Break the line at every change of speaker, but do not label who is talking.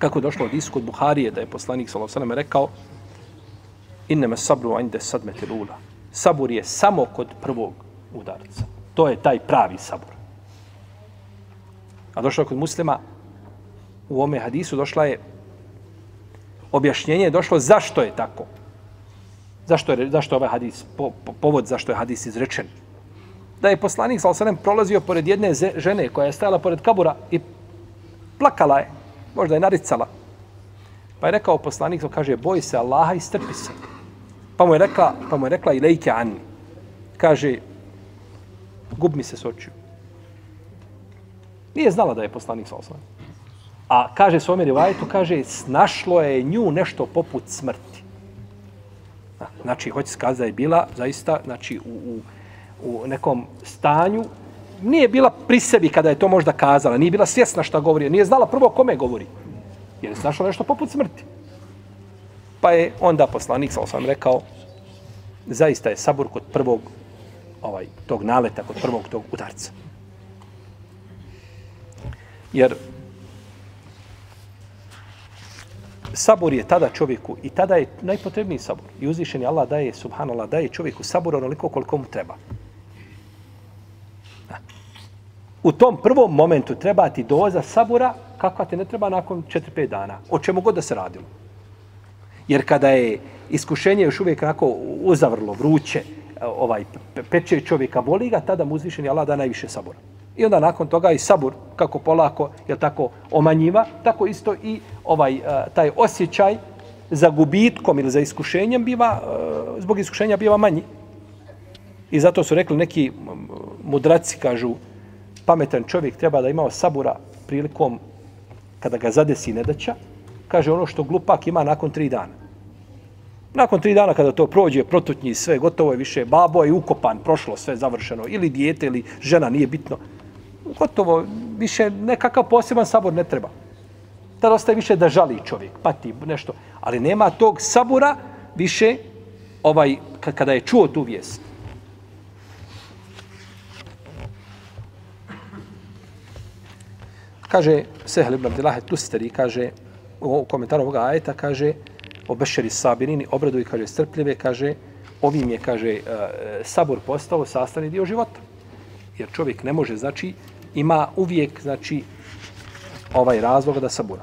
Kako je došlo od isku od Buharije da je poslanik sallallahu alejhi ve rekao Inneme sabru inda sadmati lula. Sabur je samo kod prvog udarca. To je taj pravi sabur. A došlo kod muslima, u ome hadisu došla je objašnjenje je došlo zašto je tako. Zašto je, zašto je ovaj hadis, po, po, povod zašto je hadis izrečen. Da je poslanik sallallahu alejhi ve prolazio pored jedne žene koja je stajala pored kabura i plakala je, možda je naricala. Pa je rekao poslanik, kaže, boj se Allaha i strpi se. Pa mu je rekla, pa mu je rekla i lejke Kaže, gub mi se s očiju. Nije znala da je poslanik sa s.a.v. A kaže svome rivajetu, kaže, snašlo je nju nešto poput smrti. Znači, hoće skazati da je bila zaista, znači, u, u, u nekom stanju, nije bila pri sebi kada je to možda kazala, nije bila svjesna šta govori, nije znala prvo kome govori. Jer je snašla nešto poput smrti. Pa je onda poslanik, sam sam rekao, zaista je sabor kod prvog ovaj tog naleta, kod prvog tog udarca. Jer sabor je tada čovjeku i tada je najpotrebniji sabor. I uzvišeni Allah daje, subhanallah, daje čovjeku sabor onoliko koliko mu treba. U tom prvom momentu treba ti doza sabura kakva te ne treba nakon 4-5 dana. O čemu god da se radilo. Jer kada je iskušenje još uvijek onako uzavrlo, vruće, ovaj, peče čovjeka, boli ga, tada mu uzvišeni Allah da najviše sabora. I onda nakon toga i sabur, kako polako, je tako omanjiva, tako isto i ovaj eh, taj osjećaj za gubitkom ili za iskušenjem biva, eh, zbog iskušenja biva manji. I zato su rekli neki mm, mudraci, kažu, pametan čovjek treba da imao sabura prilikom kada ga zadesi nedaća, kaže ono što glupak ima nakon tri dana. Nakon tri dana kada to prođe, protutnji sve, gotovo je više, babo je ukopan, prošlo sve završeno, ili dijete, ili žena, nije bitno. Gotovo, više nekakav poseban sabor ne treba. Tada ostaje više da žali čovjek, pati nešto. Ali nema tog sabura više ovaj, kada je čuo tu vijest. Kaže Sehel ibn Abdillah Tusteri, kaže u komentaru ovoga ajeta, kaže obešeri Sabirini, obraduj, kaže, strpljive, kaže, ovim je, kaže, e, sabor postao sastavni dio života. Jer čovjek ne može, znači, ima uvijek, znači, ovaj razlog da sabura.